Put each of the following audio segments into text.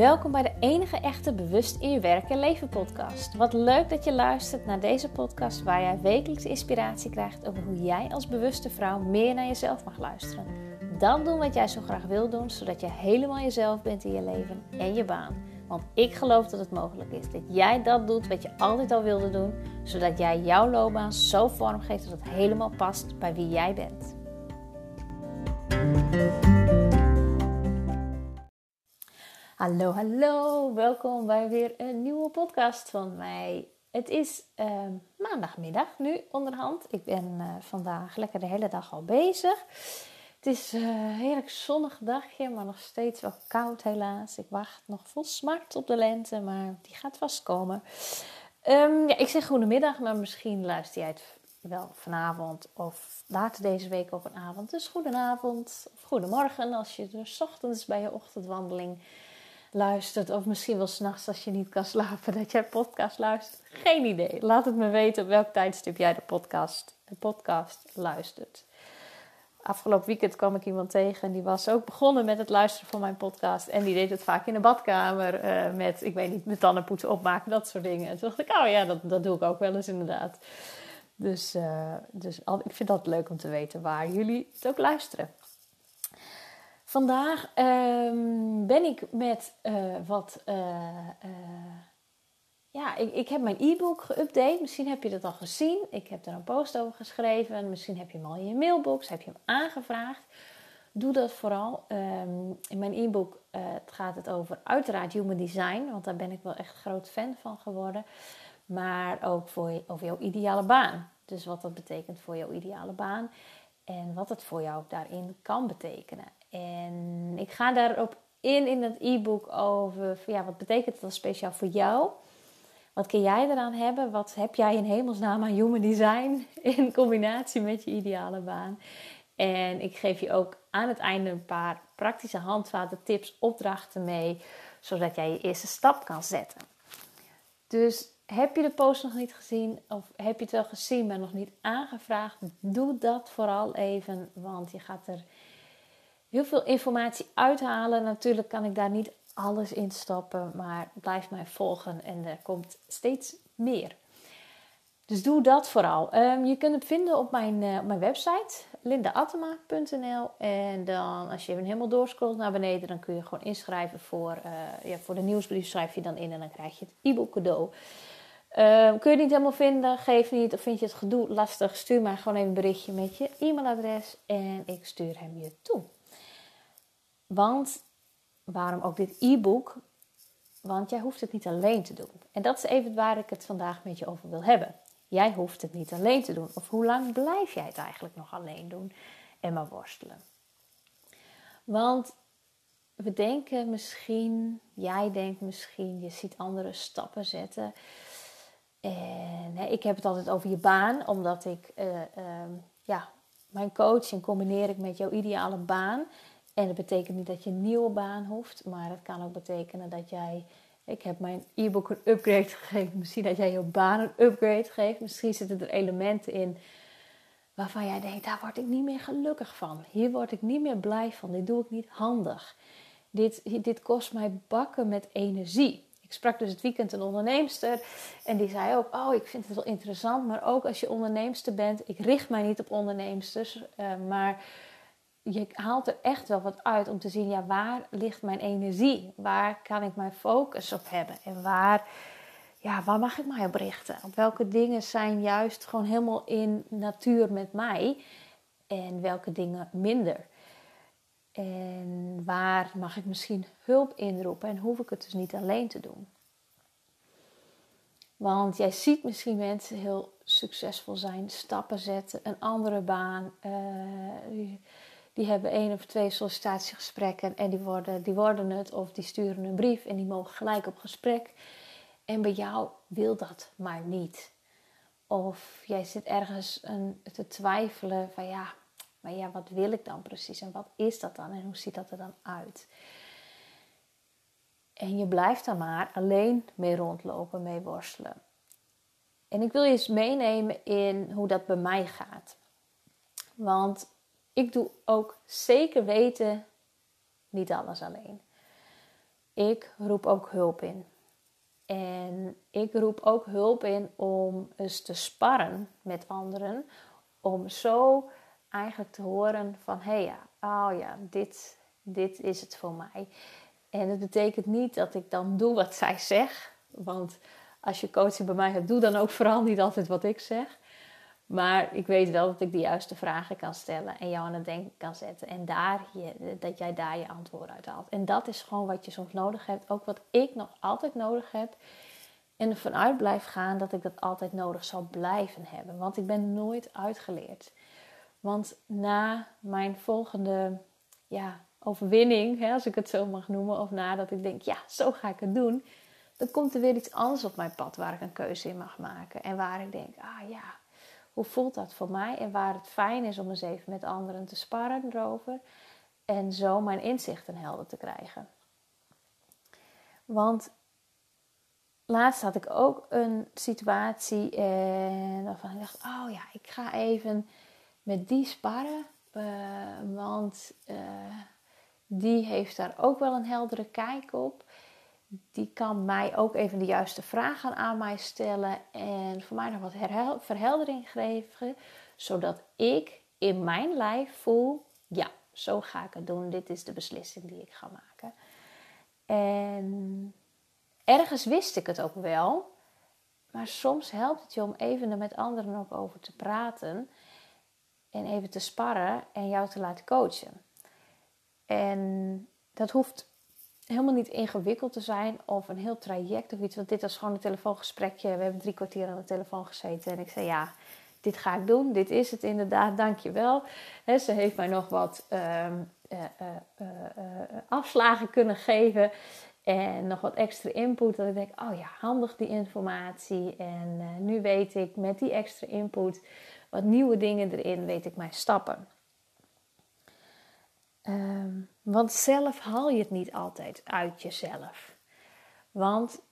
Welkom bij de enige echte Bewust in je werk en leven podcast. Wat leuk dat je luistert naar deze podcast waar jij wekelijks inspiratie krijgt over hoe jij als bewuste vrouw meer naar jezelf mag luisteren. Dan doen wat jij zo graag wil doen, zodat je helemaal jezelf bent in je leven en je baan. Want ik geloof dat het mogelijk is dat jij dat doet wat je altijd al wilde doen, zodat jij jouw loopbaan zo vormgeeft dat het helemaal past bij wie jij bent. Hallo, hallo. Welkom bij weer een nieuwe podcast van mij. Het is uh, maandagmiddag nu onderhand. Ik ben uh, vandaag lekker de hele dag al bezig. Het is een heerlijk zonnig dagje, maar nog steeds wel koud helaas. Ik wacht nog vol smart op de lente, maar die gaat vast komen. Um, ja, ik zeg goedemiddag, maar misschien luister jij het wel vanavond of later deze week op een avond. Dus goedenavond of goedemorgen als je dus ochtends bij je ochtendwandeling luistert. Of misschien wel s'nachts als je niet kan slapen, dat jij podcast luistert. Geen idee. Laat het me weten op welk tijdstip jij de podcast, de podcast luistert. Afgelopen weekend kwam ik iemand tegen en die was ook begonnen met het luisteren van mijn podcast. En die deed het vaak in de badkamer uh, met, ik weet niet, met tandenpoetsen opmaken, dat soort dingen. En toen dacht ik, oh ja, dat, dat doe ik ook wel eens inderdaad. Dus, uh, dus al, ik vind dat leuk om te weten waar jullie het ook luisteren. Vandaag um, ben ik met uh, wat. Uh, uh, ja, ik, ik heb mijn e-book geüpdate. Misschien heb je dat al gezien. Ik heb er een post over geschreven. Misschien heb je hem al in je mailbox. Heb je hem aangevraagd. Doe dat vooral. Um, in mijn e-book gaat het over uiteraard human design. Want daar ben ik wel echt groot fan van geworden. Maar ook voor over jouw ideale baan. Dus wat dat betekent voor jouw ideale baan. En wat het voor jou daarin kan betekenen. En ik ga daarop in in het e-book over ja, wat betekent het dan speciaal voor jou? Wat kun jij eraan hebben? Wat heb jij in hemelsnaam aan human design in combinatie met je ideale baan? En ik geef je ook aan het einde een paar praktische handvaten, tips, opdrachten mee, zodat jij je eerste stap kan zetten. Dus heb je de post nog niet gezien of heb je het wel gezien, maar nog niet aangevraagd? Doe dat vooral even, want je gaat er heel veel informatie uithalen. Natuurlijk kan ik daar niet alles in stappen, maar blijf mij volgen en er komt steeds meer. Dus doe dat vooral. Um, je kunt het vinden op mijn, uh, op mijn website lindaatema.nl. En dan als je even helemaal doorscrollt naar beneden, dan kun je gewoon inschrijven voor, uh, ja, voor de nieuwsbrief. Schrijf je dan in en dan krijg je het e-book cadeau. Um, kun je het niet helemaal vinden, geef niet. Of vind je het gedoe lastig, stuur maar gewoon even een berichtje met je e-mailadres en ik stuur hem je toe. Want waarom ook dit e-book? Want jij hoeft het niet alleen te doen. En dat is even waar ik het vandaag met je over wil hebben. Jij hoeft het niet alleen te doen. Of hoe lang blijf jij het eigenlijk nog alleen doen en maar worstelen? Want we denken misschien, jij denkt misschien, je ziet andere stappen zetten. En hè, ik heb het altijd over je baan, omdat ik, uh, uh, ja, mijn coaching combineer ik met jouw ideale baan. En dat betekent niet dat je een nieuwe baan hoeft, maar het kan ook betekenen dat jij. Ik heb mijn e-book een upgrade gegeven. Misschien dat jij je baan een upgrade geeft. Misschien zitten er elementen in waarvan jij denkt: daar word ik niet meer gelukkig van. Hier word ik niet meer blij van. Dit doe ik niet handig. Dit, dit kost mij bakken met energie. Ik sprak dus het weekend een onderneemster en die zei ook: Oh, ik vind het wel interessant, maar ook als je onderneemster bent, ik richt mij niet op onderneemsters, uh, maar je haalt er echt wel wat uit om te zien, ja, waar ligt mijn energie? Waar kan ik mijn focus op hebben? En waar, ja, waar mag ik mij op richten? Op welke dingen zijn juist gewoon helemaal in natuur met mij? En welke dingen minder? En waar mag ik misschien hulp inroepen en hoef ik het dus niet alleen te doen? Want jij ziet misschien mensen heel succesvol zijn, stappen zetten, een andere baan. Uh, die hebben één of twee sollicitatiegesprekken en die worden, die worden het of die sturen een brief en die mogen gelijk op gesprek. En bij jou wil dat maar niet. Of jij zit ergens te twijfelen van ja, maar ja, wat wil ik dan precies en wat is dat dan en hoe ziet dat er dan uit? En je blijft daar maar alleen mee rondlopen, mee worstelen. En ik wil je eens meenemen in hoe dat bij mij gaat. Want ik doe ook zeker weten niet alles alleen. ik roep ook hulp in. En ik roep ook hulp in om eens te sparren met anderen. Om zo eigenlijk te horen van, hé hey ja, oh ja, dit, dit is het voor mij. En het betekent niet dat ik dan doe wat zij zegt. Want als je coaching bij mij hebt, doe dan ook vooral niet altijd wat ik zeg. Maar ik weet wel dat ik de juiste vragen kan stellen en jou aan het denken kan zetten. En daar je, dat jij daar je antwoord uit haalt. En dat is gewoon wat je soms nodig hebt. Ook wat ik nog altijd nodig heb. En ervan uit blijf gaan dat ik dat altijd nodig zal blijven hebben. Want ik ben nooit uitgeleerd. Want na mijn volgende ja, overwinning, hè, als ik het zo mag noemen, of nadat ik denk, ja, zo ga ik het doen, dan komt er weer iets anders op mijn pad waar ik een keuze in mag maken. En waar ik denk, ah ja, hoe voelt dat voor mij? En waar het fijn is om eens even met anderen te sparren erover. En zo mijn inzichten helder te krijgen. Want laatst had ik ook een situatie en waarvan ik dacht, oh ja, ik ga even met die sparren. Uh, want uh, die heeft daar ook wel een heldere kijk op. Die kan mij ook even de juiste vragen aan mij stellen en voor mij nog wat verheldering geven, zodat ik in mijn lijf voel: ja, zo ga ik het doen. Dit is de beslissing die ik ga maken. En ergens wist ik het ook wel, maar soms helpt het je om even er met anderen ook over te praten en even te sparren en jou te laten coachen. En dat hoeft helemaal niet ingewikkeld te zijn of een heel traject of iets. Want dit was gewoon een telefoongesprekje. We hebben drie kwartier aan de telefoon gezeten. En ik zei ja, dit ga ik doen. Dit is het inderdaad. Dank je wel. ze heeft mij nog wat ehm, eh, eh, eh, afslagen kunnen geven. En nog wat extra input. Dat ik denk, oh ja, handig die informatie. En nu weet ik met die extra input wat nieuwe dingen erin, weet ik mijn stappen. Um, want zelf haal je het niet altijd uit jezelf. Want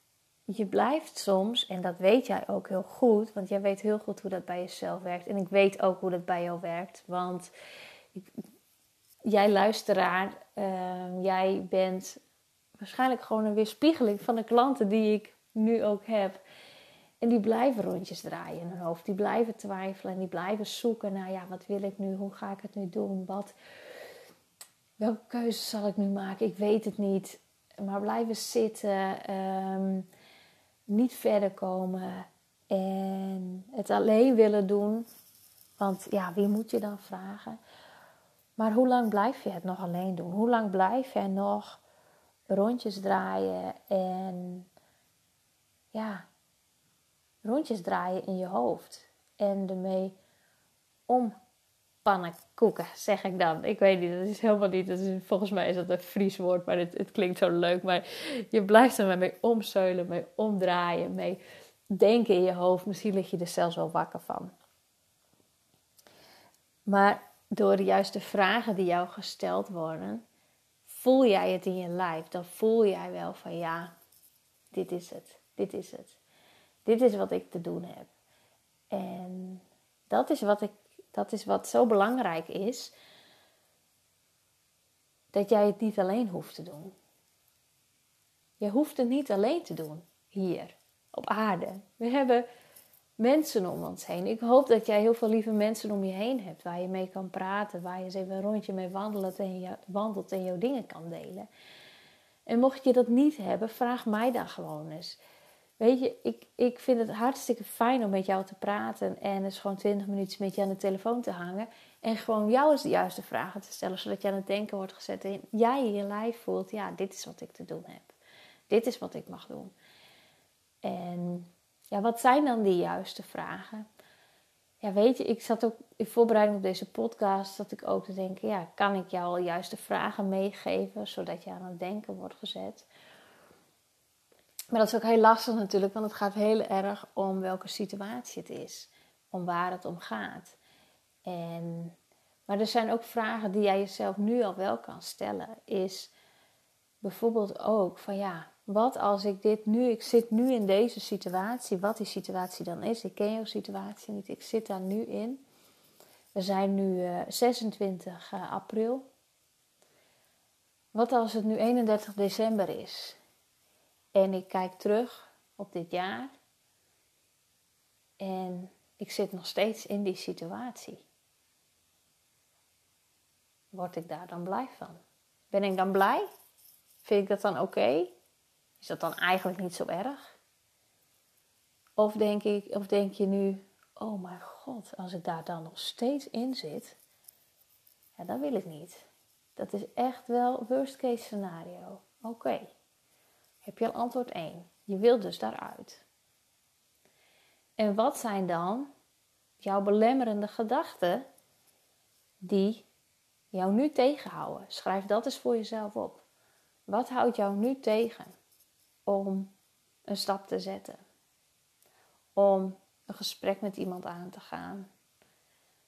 je blijft soms, en dat weet jij ook heel goed, want jij weet heel goed hoe dat bij jezelf werkt. En ik weet ook hoe dat bij jou werkt, want jij luisteraar, uh, jij bent waarschijnlijk gewoon een weerspiegeling van de klanten die ik nu ook heb. En die blijven rondjes draaien in hun hoofd. Die blijven twijfelen en die blijven zoeken naar, ja, wat wil ik nu? Hoe ga ik het nu doen? Wat, welke keuze zal ik nu maken? Ik weet het niet. Maar blijven zitten, ehm, niet verder komen en het alleen willen doen. Want ja, wie moet je dan vragen? Maar hoe lang blijf je het nog alleen doen? Hoe lang blijf je nog rondjes draaien en ja, rondjes draaien in je hoofd en ermee om pannenkoeken, zeg ik dan. Ik weet niet, dat is helemaal niet. Dat is, volgens mij is dat een Fries woord, maar het, het klinkt zo leuk. Maar je blijft er mee omzeulen, mee omdraaien, mee denken in je hoofd. Misschien lig je er zelfs wel wakker van. Maar door de juiste vragen die jou gesteld worden, voel jij het in je lijf. Dan voel jij wel van ja, dit is het. Dit is het. Dit is wat ik te doen heb. En dat is wat ik dat is wat zo belangrijk is. Dat jij het niet alleen hoeft te doen. Je hoeft het niet alleen te doen hier op aarde. We hebben mensen om ons heen. Ik hoop dat jij heel veel lieve mensen om je heen hebt waar je mee kan praten, waar je eens even een rondje mee wandelt en, je, wandelt en jouw dingen kan delen. En mocht je dat niet hebben, vraag mij dan gewoon eens. Weet je, ik, ik vind het hartstikke fijn om met jou te praten en eens gewoon 20 minuten met je aan de telefoon te hangen. En gewoon jou eens de juiste vragen te stellen, zodat je aan het denken wordt gezet. En jij je lijf voelt, ja, dit is wat ik te doen heb. Dit is wat ik mag doen. En ja, wat zijn dan die juiste vragen? Ja, weet je, ik zat ook in voorbereiding op deze podcast, zat ik ook te denken, ja, kan ik jou al juiste vragen meegeven, zodat je aan het denken wordt gezet? Maar dat is ook heel lastig natuurlijk, want het gaat heel erg om welke situatie het is, om waar het om gaat. En, maar er zijn ook vragen die jij jezelf nu al wel kan stellen. Is bijvoorbeeld ook van ja, wat als ik dit nu, ik zit nu in deze situatie, wat die situatie dan is. Ik ken jouw situatie niet, ik zit daar nu in. We zijn nu uh, 26 uh, april. Wat als het nu 31 december is En ik kijk terug op dit jaar. En ik zit nog steeds in die situatie. Word ik daar dan blij van? Ben ik dan blij? Vind ik dat dan oké? Is dat dan eigenlijk niet zo erg? Of denk, ik, of denk je nu, oh mijn god, als ik daar dan nog steeds in zit, ja, dat wil ik niet. Dat is echt wel worst case scenario. Oké, heb je al antwoord 1. Je wilt dus daaruit. En wat zijn dan jouw belemmerende gedachten die jou nu tegenhouden? Schrijf dat eens voor jezelf op. Wat houdt jou nu tegen om een stap te zetten? Om een gesprek met iemand aan te gaan.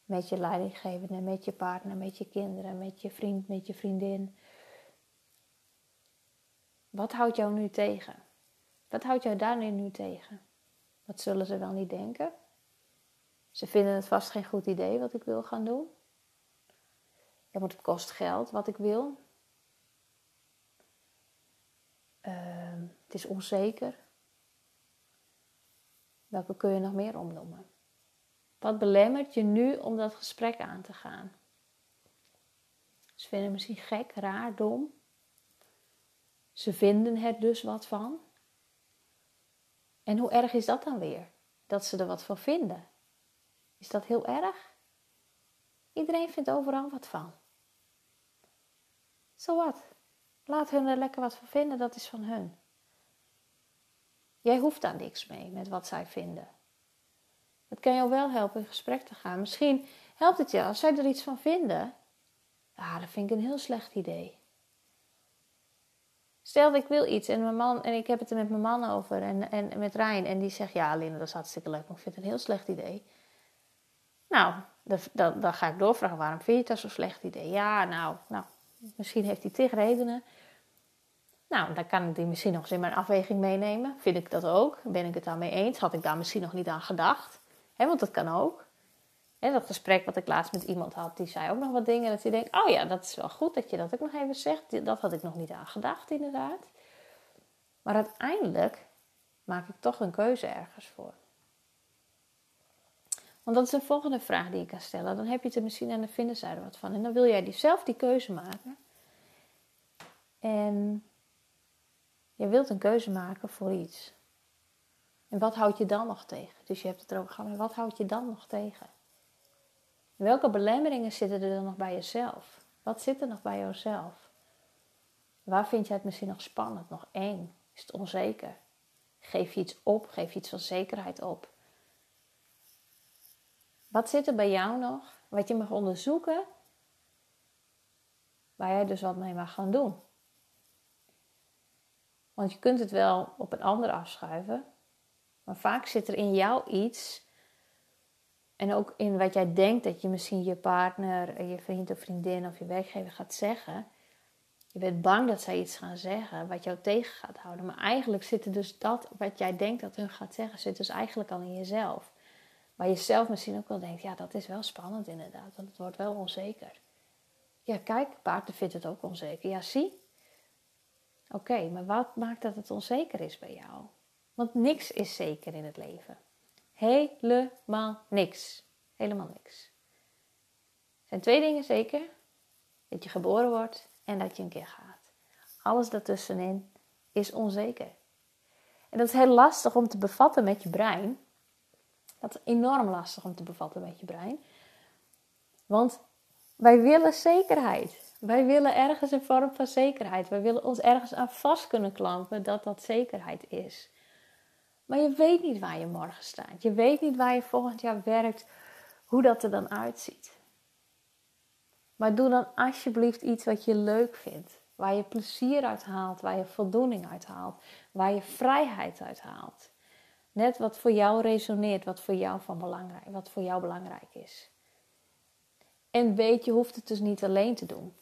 Met je leidinggevende, met je partner, met je kinderen, met je vriend, met je vriendin. Wat houdt jou nu tegen? Wat houdt jou daar nu tegen? Wat zullen ze wel niet denken? Ze vinden het vast geen goed idee wat ik wil gaan doen. Ja, want het kost geld wat ik wil. Uh, het is onzeker. Welke kun je nog meer omnoemen? Wat belemmert je nu om dat gesprek aan te gaan? Ze vinden het misschien gek, raar, dom. Ze vinden er dus wat van. En hoe erg is dat dan weer? Dat ze er wat van vinden. Is dat heel erg? Iedereen vindt overal wat van. Zo wat. Laat hun er lekker wat van vinden, dat is van hun. Jij hoeft daar niks mee met wat zij vinden. Het kan jou wel helpen in gesprek te gaan. Misschien helpt het je als zij er iets van vinden. Ah, dat vind ik een heel slecht idee. Stel dat ik wil iets en, mijn man, en ik heb het er met mijn man over en, en met Rijn. En die zegt, ja Aline, dat is hartstikke leuk, maar ik vind het een heel slecht idee. Nou, dan, dan ga ik doorvragen, waarom vind je het zo'n slecht idee? Ja, nou, nou, misschien heeft hij tig redenen. Nou, dan kan ik die misschien nog eens in mijn afweging meenemen. Vind ik dat ook? Ben ik het daarmee eens? Had ik daar misschien nog niet aan gedacht? He, want dat kan ook. Dat gesprek wat ik laatst met iemand had, die zei ook nog wat dingen. Dat je denkt, oh ja, dat is wel goed dat je dat ook nog even zegt. Dat had ik nog niet aan gedacht, inderdaad. Maar uiteindelijk maak ik toch een keuze ergens voor. Want dat is de volgende vraag die ik kan stellen. Dan heb je het er misschien aan de vinderzijde wat van. En dan wil jij die zelf die keuze maken. En je wilt een keuze maken voor iets. En wat houdt je dan nog tegen? Dus je hebt het erover gehad, maar wat houdt je dan nog tegen? Welke belemmeringen zitten er dan nog bij jezelf? Wat zit er nog bij jezelf? Waar vind je het misschien nog spannend, nog eng? Is het onzeker? Geef je iets op? Geef je iets van zekerheid op? Wat zit er bij jou nog wat je mag onderzoeken, waar jij dus wat mee mag gaan doen? Want je kunt het wel op een ander afschuiven, maar vaak zit er in jou iets en ook in wat jij denkt dat je misschien je partner, je vriend of vriendin of je werkgever gaat zeggen. Je bent bang dat zij iets gaan zeggen wat jou tegen gaat houden. Maar eigenlijk zit dus dat wat jij denkt dat hun gaat zeggen, zit dus eigenlijk al in jezelf. Waar je zelf misschien ook wel denkt, ja dat is wel spannend inderdaad, want het wordt wel onzeker. Ja kijk, paarden vindt het ook onzeker. Ja zie. Oké, maar wat maakt dat het onzeker is bij jou? Want niks is zeker in het leven. Helemaal niks. Helemaal niks. Er zijn twee dingen zeker. Dat je geboren wordt en dat je een keer gaat. Alles daartussenin is onzeker. En dat is heel lastig om te bevatten met je brein. Dat is enorm lastig om te bevatten met je brein. Want wij willen zekerheid. Wij willen ergens een vorm van zekerheid. Wij willen ons ergens aan vast kunnen klampen dat dat zekerheid is. Maar je weet niet waar je morgen staat. Je weet niet waar je volgend jaar werkt, hoe dat er dan uitziet. Maar doe dan alsjeblieft iets wat je leuk vindt. Waar je plezier uit haalt, waar je voldoening uit haalt, waar je vrijheid uit haalt. Net wat voor jou resoneert, wat voor jou, van belangrijk, wat voor jou belangrijk is. En weet, je hoeft het dus niet alleen te doen.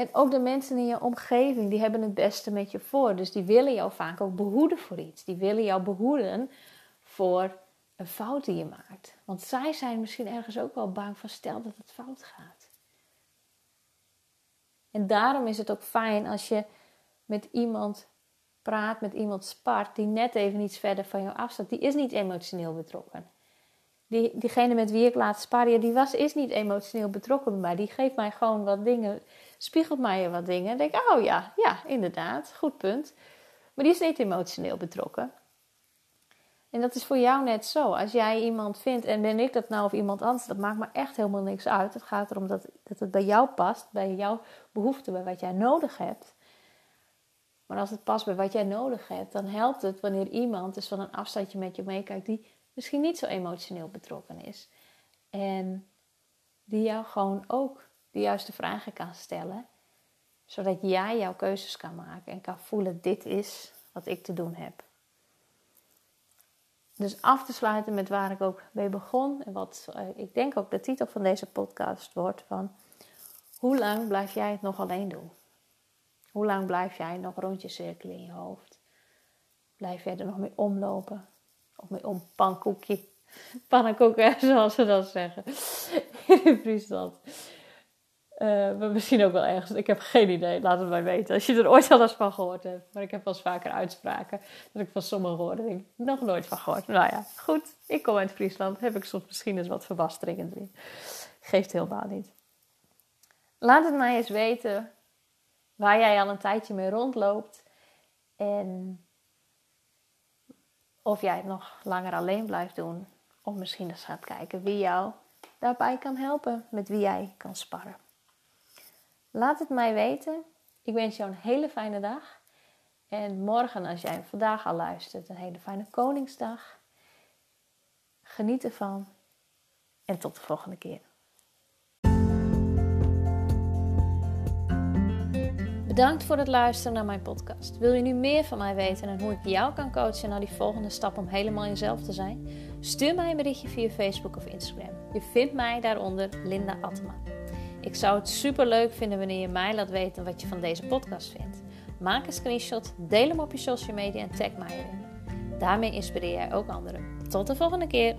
En ook de mensen in je omgeving, die hebben het beste met je voor. Dus die willen jou vaak ook behoeden voor iets. Die willen jou behoeden voor een fout die je maakt. Want zij zijn misschien ergens ook wel bang van stel dat het fout gaat. En daarom is het ook fijn als je met iemand praat, met iemand spart die net even iets verder van jou afstaat, die is niet emotioneel betrokken. Die, diegene met wie ik laat sparren, die was, is niet emotioneel betrokken bij mij. Die geeft mij gewoon wat dingen, spiegelt mij wat dingen. En denk ik, oh ja, ja, inderdaad, goed punt. Maar die is niet emotioneel betrokken. En dat is voor jou net zo. Als jij iemand vindt, en ben ik dat nou of iemand anders, dat maakt me echt helemaal niks uit. Het gaat erom dat, dat het bij jou past, bij jouw behoeften, bij wat jij nodig hebt. Maar als het past bij wat jij nodig hebt, dan helpt het wanneer iemand dus van een afstandje met je meekijkt die misschien niet zo emotioneel betrokken is. En die jou gewoon ook de juiste vragen kan stellen, zodat jij jouw keuzes kan maken en kan voelen: dit is wat ik te doen heb. Dus af te sluiten met waar ik ook mee begon en wat uh, ik denk ook de titel van deze podcast wordt van hoe lang blijf jij het nog alleen doen? Hoe lang blijf jij nog rondjes cirkelen in je hoofd? Blijf jij er nog mee omlopen? Of mee om pankoekje? Pannenkoeken, zoals ze dat zeggen in Friesland. Uh, maar misschien ook wel ergens. Ik heb geen idee. Laat het mij weten. Als je er ooit al eens van gehoord hebt. Maar ik heb wel eens vaker uitspraken. Dat ik van sommige woorden denk. Nog nooit van gehoord. Nou ja, goed. Ik kom uit Friesland. Heb ik soms misschien eens wat verbasteringen erin. Geeft helemaal niet. Laat het mij eens weten. Waar jij al een tijdje mee rondloopt. En of jij het nog langer alleen blijft doen. Of misschien eens gaat kijken wie jou daarbij kan helpen. Met wie jij kan sparren. Laat het mij weten. Ik wens jou een hele fijne dag. En morgen, als jij vandaag al luistert, een hele fijne Koningsdag. Geniet ervan. En tot de volgende keer. Bedankt voor het luisteren naar mijn podcast. Wil je nu meer van mij weten en hoe ik jou kan coachen naar die volgende stap om helemaal jezelf te zijn? Stuur mij een berichtje via Facebook of Instagram. Je vindt mij daaronder Linda Attema. Ik zou het super leuk vinden wanneer je mij laat weten wat je van deze podcast vindt. Maak een screenshot, deel hem op je social media en tag mij erin. Daarmee inspireer jij ook anderen. Tot de volgende keer.